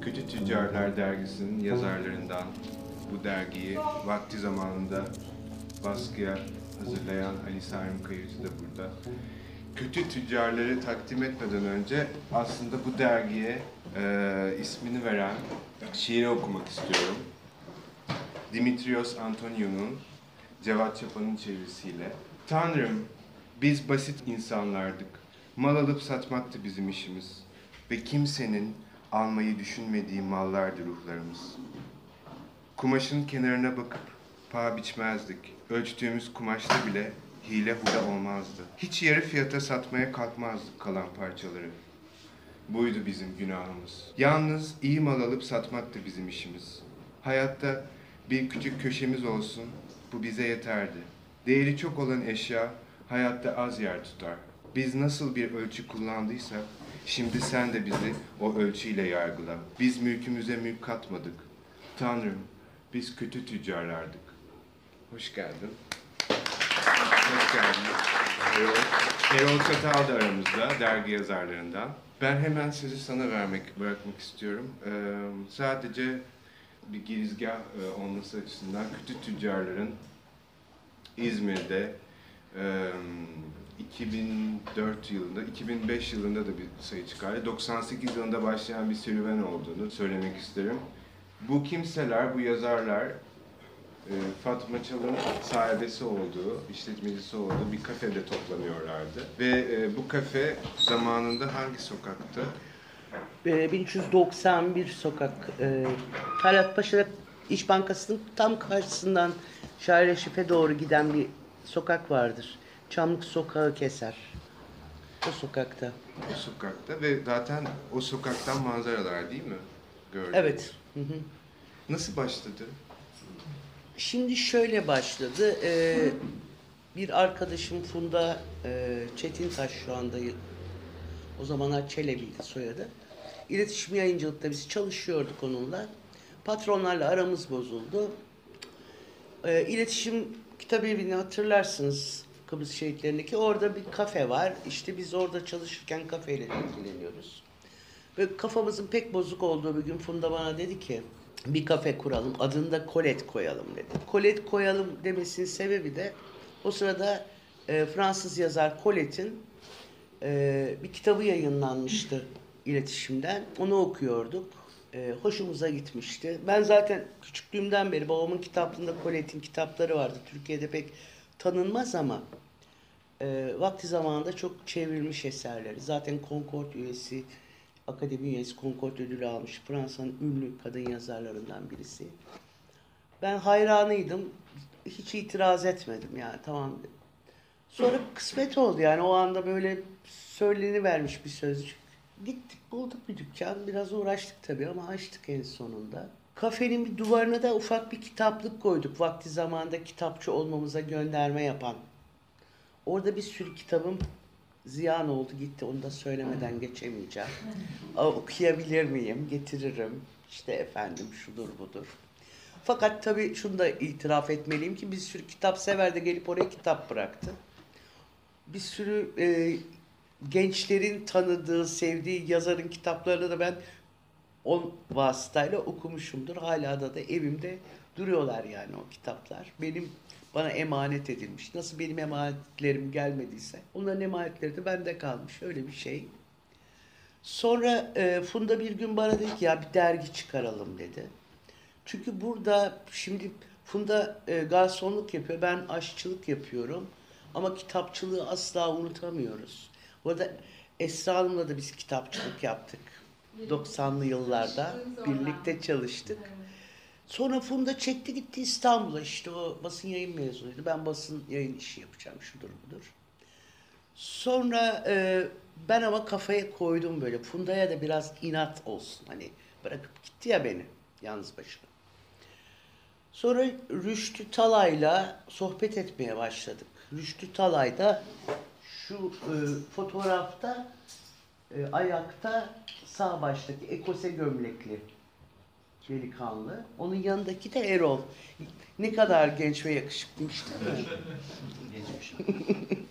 Kötü Tüccarlar Dergisi'nin yazarlarından bu dergiyi vakti zamanında baskıya hazırlayan Ali Sarim Kayıcı da burada. Kötü tüccarları takdim etmeden önce aslında bu dergiye e, ismini veren şiiri okumak istiyorum. Dimitrios Antoniou'nun Cevat Çapa'nın çevirisiyle. Tanrım, biz basit insanlardık. Mal alıp satmaktı bizim işimiz. Ve kimsenin almayı düşünmediği mallardı ruhlarımız. Kumaşın kenarına bakıp paha biçmezdik. Ölçtüğümüz kumaşta bile hile huda olmazdı. Hiç yarı fiyata satmaya kalkmazdık kalan parçaları. Buydu bizim günahımız. Yalnız iyi mal alıp satmaktı bizim işimiz. Hayatta bir küçük köşemiz olsun, bu bize yeterdi. Değeri çok olan eşya hayatta az yer tutar. Biz nasıl bir ölçü kullandıysak, şimdi sen de bizi o ölçüyle yargıla. Biz mülkümüze mülk katmadık. Tanrım, biz kötü tüccarlardık. Hoş geldin. Hoş geldin. Erol, Erol Çatal da aramızda, dergi yazarlarından. Ben hemen sözü sana vermek, bırakmak istiyorum. Ee, sadece bir girizgah e, olması açısından kötü tüccarların İzmir'de e, 2004 yılında, 2005 yılında da bir sayı çıkardı. 98 yılında başlayan bir serüven olduğunu söylemek isterim. Bu kimseler, bu yazarlar Fatma Çal'ın sahibesi olduğu, işletmecisi olduğu bir kafede toplanıyorlardı. Ve bu kafe zamanında hangi sokakta? Ee, 1391 sokak e, Talat Paşa İş Bankası'nın tam karşısından Şair Reşif'e doğru giden bir sokak vardır. Çamlık Sokağı keser. O sokakta. O sokakta ve zaten o sokaktan manzaralar değil mi? Gördüm. Evet. Hı hı. Nasıl başladı? Şimdi şöyle başladı. Ee, bir arkadaşım Funda e, Çetintaş şu anda o zamanlar Çelebi'ydi soyadı. İletişim yayıncılıkta biz çalışıyorduk onunla. Patronlarla aramız bozuldu. Ee, iletişim kitap evini hatırlarsınız Kıbrıs şehitlerindeki. Orada bir kafe var. İşte biz orada çalışırken kafeyle ilgileniyoruz. Ve kafamızın pek bozuk olduğu bir gün Funda bana dedi ki bir kafe kuralım adını da Colette koyalım dedi. Colette koyalım demesinin sebebi de o sırada e, Fransız yazar Colette'in e, bir kitabı yayınlanmıştı iletişimden. Onu okuyorduk. E, hoşumuza gitmişti. Ben zaten küçüklüğümden beri babamın kitaplığında Colette'in kitapları vardı. Türkiye'de pek tanınmaz ama e, vakti zamanında çok çevrilmiş eserleri. Zaten Concord üyesi, akademi üyesi Concord ödülü almış Fransa'nın ünlü kadın yazarlarından birisi. Ben hayranıydım. Hiç itiraz etmedim yani tamam. Sonra kısmet oldu yani o anda böyle söylenivermiş bir sözcük. Gittik bulduk bir dükkan. Biraz uğraştık tabii ama açtık en sonunda. Kafenin bir duvarına da ufak bir kitaplık koyduk. Vakti zamanında kitapçı olmamıza gönderme yapan. Orada bir sürü kitabım ziyan oldu gitti. Onu da söylemeden geçemeyeceğim. Aa, okuyabilir miyim? Getiririm. İşte efendim şudur budur. Fakat tabii şunu da itiraf etmeliyim ki bir sürü kitap sever de gelip oraya kitap bıraktı. Bir sürü e, gençlerin tanıdığı, sevdiği yazarın kitaplarını da ben on vasıtayla okumuşumdur. Hala da da evimde duruyorlar yani o kitaplar. Benim bana emanet edilmiş. Nasıl benim emanetlerim gelmediyse onların emanetleri de bende kalmış. Öyle bir şey. Sonra e, Funda bir gün bana dedi ki ya bir dergi çıkaralım dedi. Çünkü burada şimdi Funda e, garsonluk yapıyor, ben aşçılık yapıyorum. Ama kitapçılığı asla unutamıyoruz. Bu arada Esra Hanım'la da biz kitapçılık yaptık. 90'lı yıllarda birlikte çalıştık. Sonra Funda çekti gitti İstanbul'a işte o basın yayın mezunuydu. Ben basın yayın işi yapacağım şudur budur. Sonra e, ben ama kafaya koydum böyle. Funda'ya da biraz inat olsun. Hani bırakıp gitti ya beni yalnız başına. Sonra Rüştü Talay'la sohbet etmeye başladık. Rüştü Talay da şu e, fotoğrafta e, ayakta sağ baştaki ekose gömlekli delikanlı. Onun yanındaki de Erol. Ne kadar genç ve yakışıklıymış değil mi?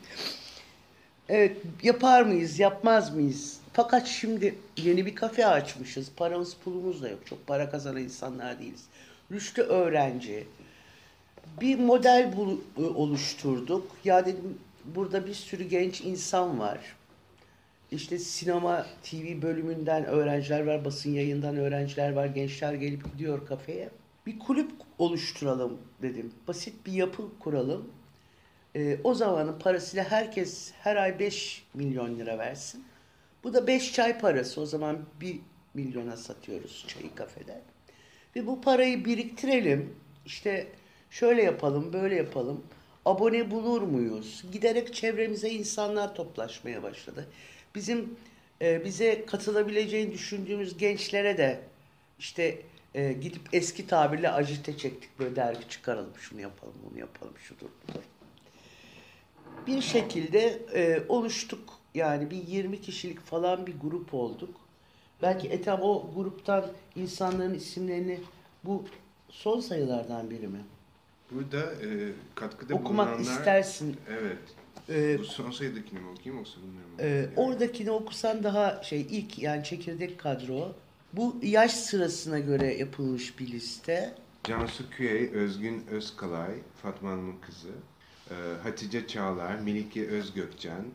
Evet, yapar mıyız, yapmaz mıyız? Fakat şimdi yeni bir kafe açmışız. Paramız pulumuz da yok. Çok para kazanan insanlar değiliz. Rüştü öğrenci. Bir model bul- oluşturduk. Ya dedim burada bir sürü genç insan var. İşte sinema TV bölümünden öğrenciler var, basın yayından öğrenciler var, gençler gelip gidiyor kafeye. Bir kulüp oluşturalım dedim. Basit bir yapı kuralım. Ee, o zamanın parasıyla herkes her ay 5 milyon lira versin. Bu da 5 çay parası. O zaman 1 milyona satıyoruz çayı kafede. Ve bu parayı biriktirelim. İşte şöyle yapalım, böyle yapalım. Abone bulur muyuz? Giderek çevremize insanlar toplaşmaya başladı. Bizim e, bize katılabileceğini düşündüğümüz gençlere de işte e, gidip eski tabirle ajite çektik. Böyle dergi çıkaralım, şunu yapalım, bunu yapalım, şudur budur bir şekilde e, oluştuk. Yani bir 20 kişilik falan bir grup olduk. Belki Ethem o gruptan insanların isimlerini bu son sayılardan biri mi? Burada e, katkıda Okumak bulunanlar... istersin. Evet. E, Bu son sayıdakini mi okuyayım yoksa bunları mı? e, Yani- oradakini okusan daha şey ilk yani çekirdek kadro. Bu yaş sırasına göre yapılmış bir liste. Cansu Küey, Özgün Özkalay, Fatma'nın kızı, e, Hatice Çağlar, Melike Özgökçen,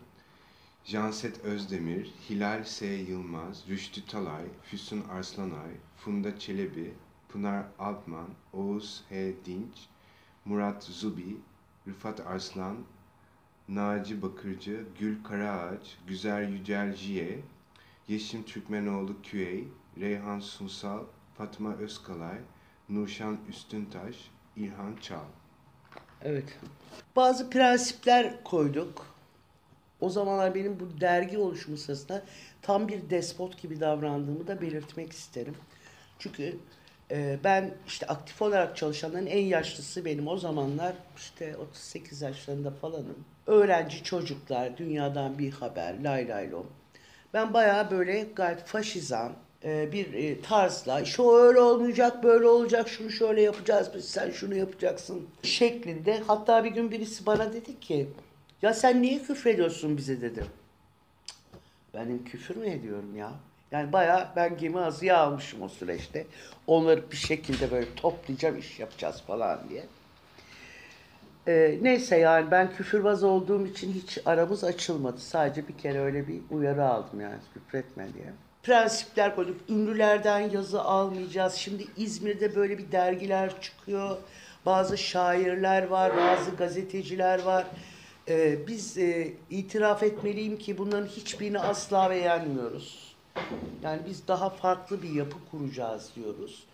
Janset Özdemir, Hilal S. Yılmaz, Rüştü Talay, Füsun Arslanay, Funda Çelebi, Pınar Altman, Oğuz H. Dinç, Murat Zubi, Rıfat Arslan, Naci Bakırcı, Gül Karaağaç, Güzer Yücel Jiye, Yeşim Türkmenoğlu Küey, Reyhan Sunsal, Fatma Özkalay, Nurşan Üstüntaş, İlhan Çağ. Evet. Bazı prensipler koyduk. O zamanlar benim bu dergi oluşumu sırasında tam bir despot gibi davrandığımı da belirtmek isterim. Çünkü e, ben işte aktif olarak çalışanların en yaşlısı benim. O zamanlar işte 38 yaşlarında falanım. Öğrenci çocuklar, dünyadan bir haber, lay lay lom. Ben bayağı böyle gayet faşizan e, bir e, tarzla şu öyle olmayacak böyle olacak şunu şöyle yapacağız biz sen şunu yapacaksın şeklinde. Hatta bir gün birisi bana dedi ki ya sen niye küfrediyorsun bize dedi. "Cık, Benim küfür mü ediyorum ya? Yani bayağı ben gemi azıya almışım o süreçte. Onları bir şekilde böyle toplayacağım iş yapacağız falan diye. Ee, neyse yani ben küfürbaz olduğum için hiç aramız açılmadı. Sadece bir kere öyle bir uyarı aldım yani küfretme diye. Prensipler koyduk. Ünlülerden yazı almayacağız. Şimdi İzmir'de böyle bir dergiler çıkıyor. Bazı şairler var, bazı gazeteciler var. Ee, biz e, itiraf etmeliyim ki bunların hiçbirini asla beğenmiyoruz. Yani biz daha farklı bir yapı kuracağız diyoruz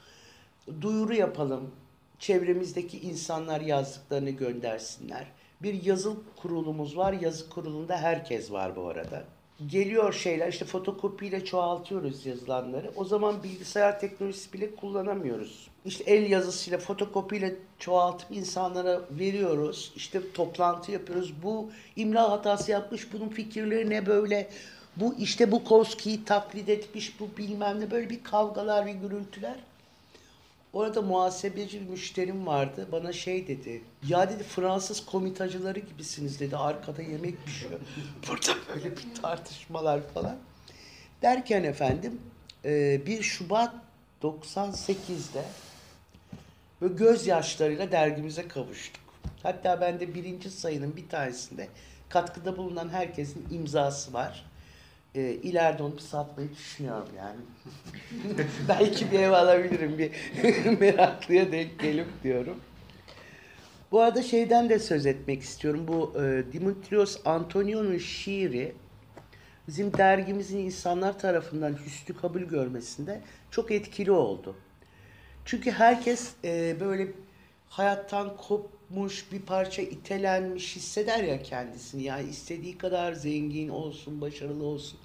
duyuru yapalım. Çevremizdeki insanlar yazdıklarını göndersinler. Bir yazı kurulumuz var. Yazı kurulunda herkes var bu arada. Geliyor şeyler işte fotokopiyle çoğaltıyoruz yazılanları. O zaman bilgisayar teknolojisi bile kullanamıyoruz. İşte el yazısıyla fotokopiyle çoğaltıp insanlara veriyoruz. İşte toplantı yapıyoruz. Bu imla hatası yapmış. Bunun fikirleri ne böyle? Bu işte bu Koski'yi taklit etmiş. Bu bilmem ne böyle bir kavgalar ve gürültüler. Orada muhasebeci bir müşterim vardı. Bana şey dedi. Ya dedi Fransız komitacıları gibisiniz dedi. Arkada yemek pişiyor. Burada böyle bir tartışmalar falan. Derken efendim e, 1 Şubat 98'de böyle gözyaşlarıyla dergimize kavuştuk. Hatta bende birinci sayının bir tanesinde katkıda bulunan herkesin imzası var. E, ileride onu satmayı düşünüyorum yani. Belki bir ev alabilirim bir meraklıya denk gelip diyorum. Bu arada şeyden de söz etmek istiyorum. Bu e, Dimitrios Antonio'nun şiiri bizim dergimizin insanlar tarafından hüsnü kabul görmesinde çok etkili oldu. Çünkü herkes e, böyle hayattan kopmuş bir parça itelenmiş hisseder ya kendisini. Yani istediği kadar zengin olsun, başarılı olsun.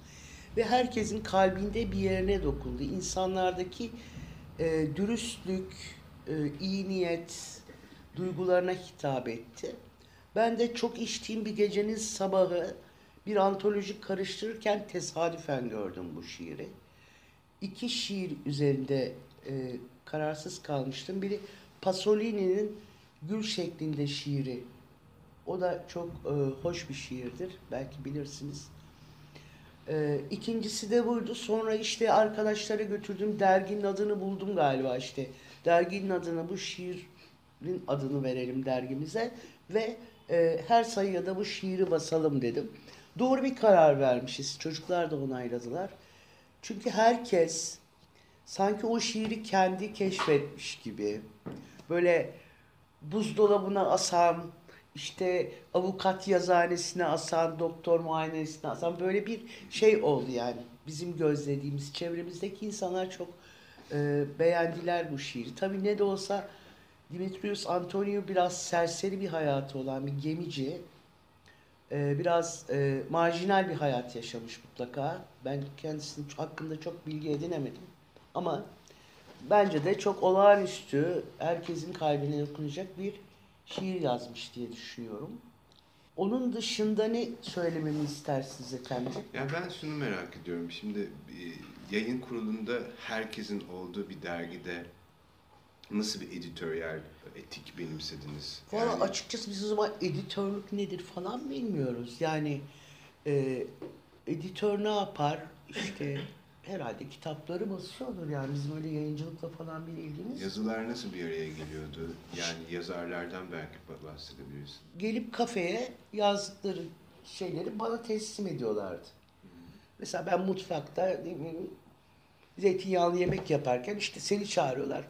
Ve herkesin kalbinde bir yerine dokundu. İnsanlardaki e, dürüstlük, e, iyi niyet duygularına hitap etti. Ben de çok içtiğim bir gecenin sabahı bir antoloji karıştırırken tesadüfen gördüm bu şiiri. İki şiir üzerinde e, kararsız kalmıştım. Biri Pasolini'nin Gül şeklinde şiiri. O da çok e, hoş bir şiirdir. Belki bilirsiniz. E, ikincisi de buydu. Sonra işte arkadaşlara götürdüm. Derginin adını buldum galiba işte. Derginin adını bu şiirin adını verelim dergimize. Ve e, her sayıya da bu şiiri basalım dedim. Doğru bir karar vermişiz. Çocuklar da onayladılar. Çünkü herkes sanki o şiiri kendi keşfetmiş gibi. Böyle buzdolabına asan, işte avukat yazıhanesine asan, doktor muayenesine asan böyle bir şey oldu yani. Bizim gözlediğimiz çevremizdeki insanlar çok e, beğendiler bu şiiri. Tabii ne de olsa Dimitrios Antonio biraz serseri bir hayatı olan bir gemici. E, biraz e, marjinal bir hayat yaşamış mutlaka. Ben kendisinin hakkında çok bilgi edinemedim. Ama bence de çok olağanüstü, herkesin kalbine dokunacak bir şiir yazmış diye düşünüyorum. Onun dışında ne söylememi istersiniz efendim? Ya ben şunu merak ediyorum. Şimdi e, yayın kurulunda herkesin olduğu bir dergide nasıl bir editoryal etik benimsediniz? Valla Yani- açıkçası biz o zaman editörlük nedir falan bilmiyoruz. Yani e, editör ne yapar? İşte herhalde kitapları basıyordur yani bizim öyle yayıncılıkla falan bir ilgimiz. Yazılar nasıl bir araya geliyordu? Yani yazarlardan belki ba- bahsedebilirsin. gelip kafeye yazdıkları şeyleri bana teslim ediyorlardı. Mesela ben mutfakta zeytinyağlı yemek yaparken işte seni çağırıyorlar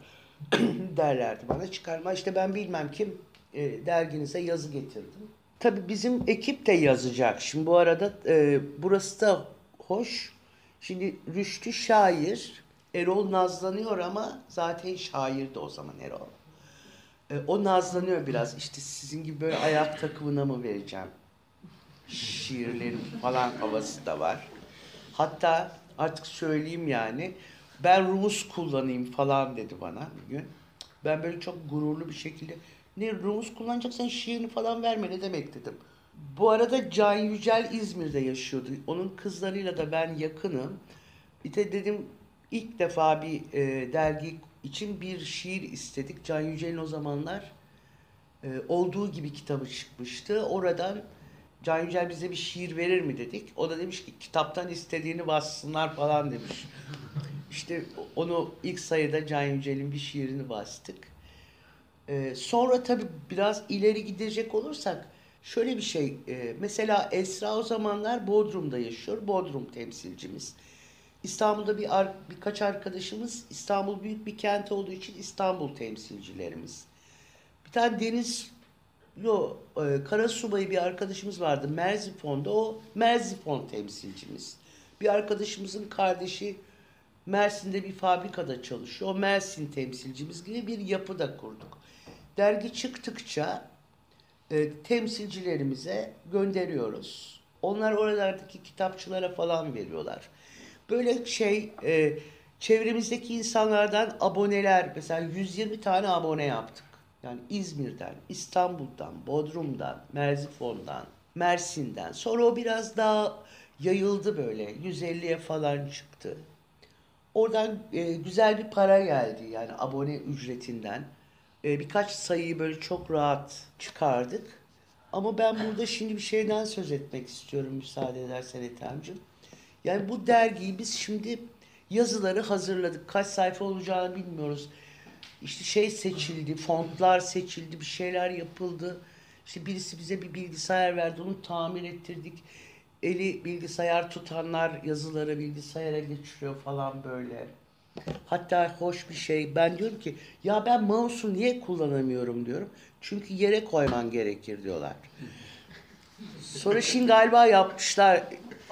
derlerdi bana çıkarma işte ben bilmem kim e, derginize yazı getirdim. Tabii bizim ekip de yazacak. Şimdi bu arada e, burası da hoş. Şimdi Rüştü şair, Erol nazlanıyor ama zaten şairdi o zaman Erol. E, o nazlanıyor biraz. İşte sizin gibi böyle ayak takımına mı vereceğim? Şiirlerim falan havası da var. Hatta artık söyleyeyim yani. Ben Rumus kullanayım falan dedi bana bir gün. Ben böyle çok gururlu bir şekilde ne Rumus kullanacaksan şiirini falan verme ne demek dedim. Bu arada Can Yücel İzmir'de yaşıyordu. Onun kızlarıyla da ben yakınım. De dedim ilk defa bir e, dergi için bir şiir istedik. Can Yücel'in o zamanlar e, olduğu gibi kitabı çıkmıştı. Oradan Can Yücel bize bir şiir verir mi dedik. O da demiş ki kitaptan istediğini bassınlar falan demiş. İşte onu ilk sayıda Can Yücel'in bir şiirini bastık. Ee, sonra tabii biraz ileri gidecek olursak şöyle bir şey. e, mesela Esra o zamanlar Bodrum'da yaşıyor. Bodrum temsilcimiz. İstanbul'da bir ar- birkaç arkadaşımız İstanbul büyük bir kent olduğu için İstanbul temsilcilerimiz. Bir tane deniz yo e, kara subayı bir arkadaşımız vardı Merzifon'da o Merzifon temsilcimiz. Bir arkadaşımızın kardeşi Mersin'de bir fabrikada çalışıyor. O Mersin temsilcimiz gibi bir yapı da kurduk. Dergi çıktıkça e, temsilcilerimize gönderiyoruz. Onlar oralardaki kitapçılara falan veriyorlar. Böyle şey e, çevremizdeki insanlardan aboneler mesela 120 tane abone yaptık. Yani İzmir'den, İstanbul'dan, Bodrum'dan, Merzifon'dan, Mersin'den. Sonra o biraz daha yayıldı böyle. 150'ye falan çıktı. Oradan e, güzel bir para geldi yani abone ücretinden. E, birkaç sayıyı böyle çok rahat çıkardık. Ama ben burada şimdi bir şeyden söz etmek istiyorum müsaade edersen Ethem'cim. Yani bu dergiyi biz şimdi yazıları hazırladık. Kaç sayfa olacağını bilmiyoruz. İşte şey seçildi, fontlar seçildi, bir şeyler yapıldı. İşte birisi bize bir bilgisayar verdi, onu tamir ettirdik. Eli bilgisayar tutanlar yazıları bilgisayara geçiriyor falan böyle. Hatta hoş bir şey. Ben diyorum ki ya ben mouse'u niye kullanamıyorum diyorum. Çünkü yere koyman gerekir diyorlar. Sonra şimdi galiba yapmışlar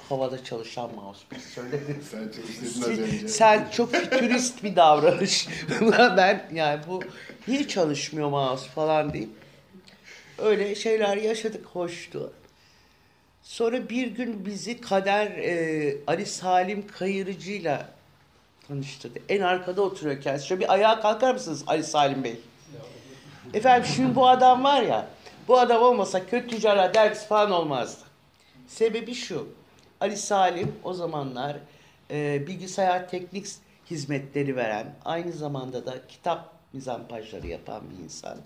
havada çalışan mouse. Bir söyledim. Sen çalıştırdın az önce. Sen çok fütürist bir davranış. ben yani bu niye çalışmıyor mouse falan deyip öyle şeyler yaşadık hoştu. Sonra bir gün bizi Kader e, Ali Salim Kayırıcı'yla tanıştırdı. En arkada oturuyor kendisi. Şöyle bir ayağa kalkar mısınız Ali Salim Bey? Efendim şimdi bu adam var ya, bu adam olmasa kötü tüccarlar dergisi falan olmazdı. Sebebi şu, Ali Salim o zamanlar e, bilgisayar teknik hizmetleri veren, aynı zamanda da kitap mizampajları yapan bir insan.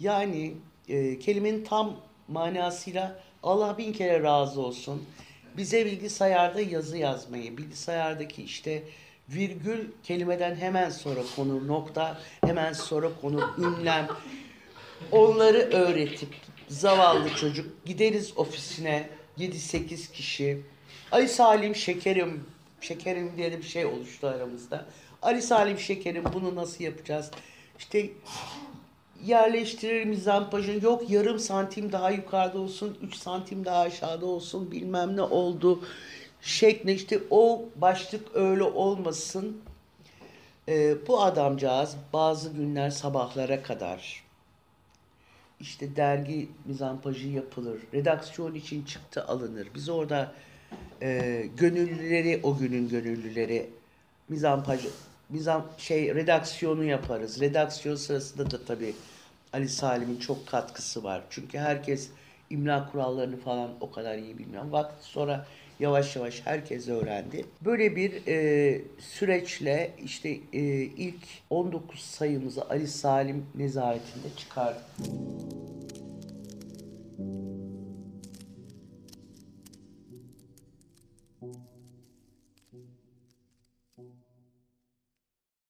Yani e, kelimenin tam manasıyla Allah bin kere razı olsun. Bize bilgisayarda yazı yazmayı, bilgisayardaki işte virgül kelimeden hemen sonra konur nokta, hemen sonra konur ünlem. Onları öğretip zavallı çocuk gideriz ofisine 7-8 kişi. Ali Salim şekerim, şekerim diye bir şey oluştu aramızda. Ali Salim şekerim bunu nasıl yapacağız? İşte yerleştirir mizampajın yok yarım santim daha yukarıda olsun 3 santim daha aşağıda olsun bilmem ne oldu şekli işte o başlık öyle olmasın Ee, bu adamcağız bazı günler sabahlara kadar işte dergi mizampajı yapılır redaksiyon için çıktı alınır biz orada e, gönüllüleri o günün gönüllüleri mizampaj mizam şey redaksiyonu yaparız. Redaksiyon sırasında da tabii Ali Salim'in çok katkısı var. Çünkü herkes imla kurallarını falan o kadar iyi bilmiyor. Vakti sonra yavaş yavaş herkes öğrendi. Böyle bir e, süreçle işte e, ilk 19 sayımızı Ali Salim nezaretinde çıkardık.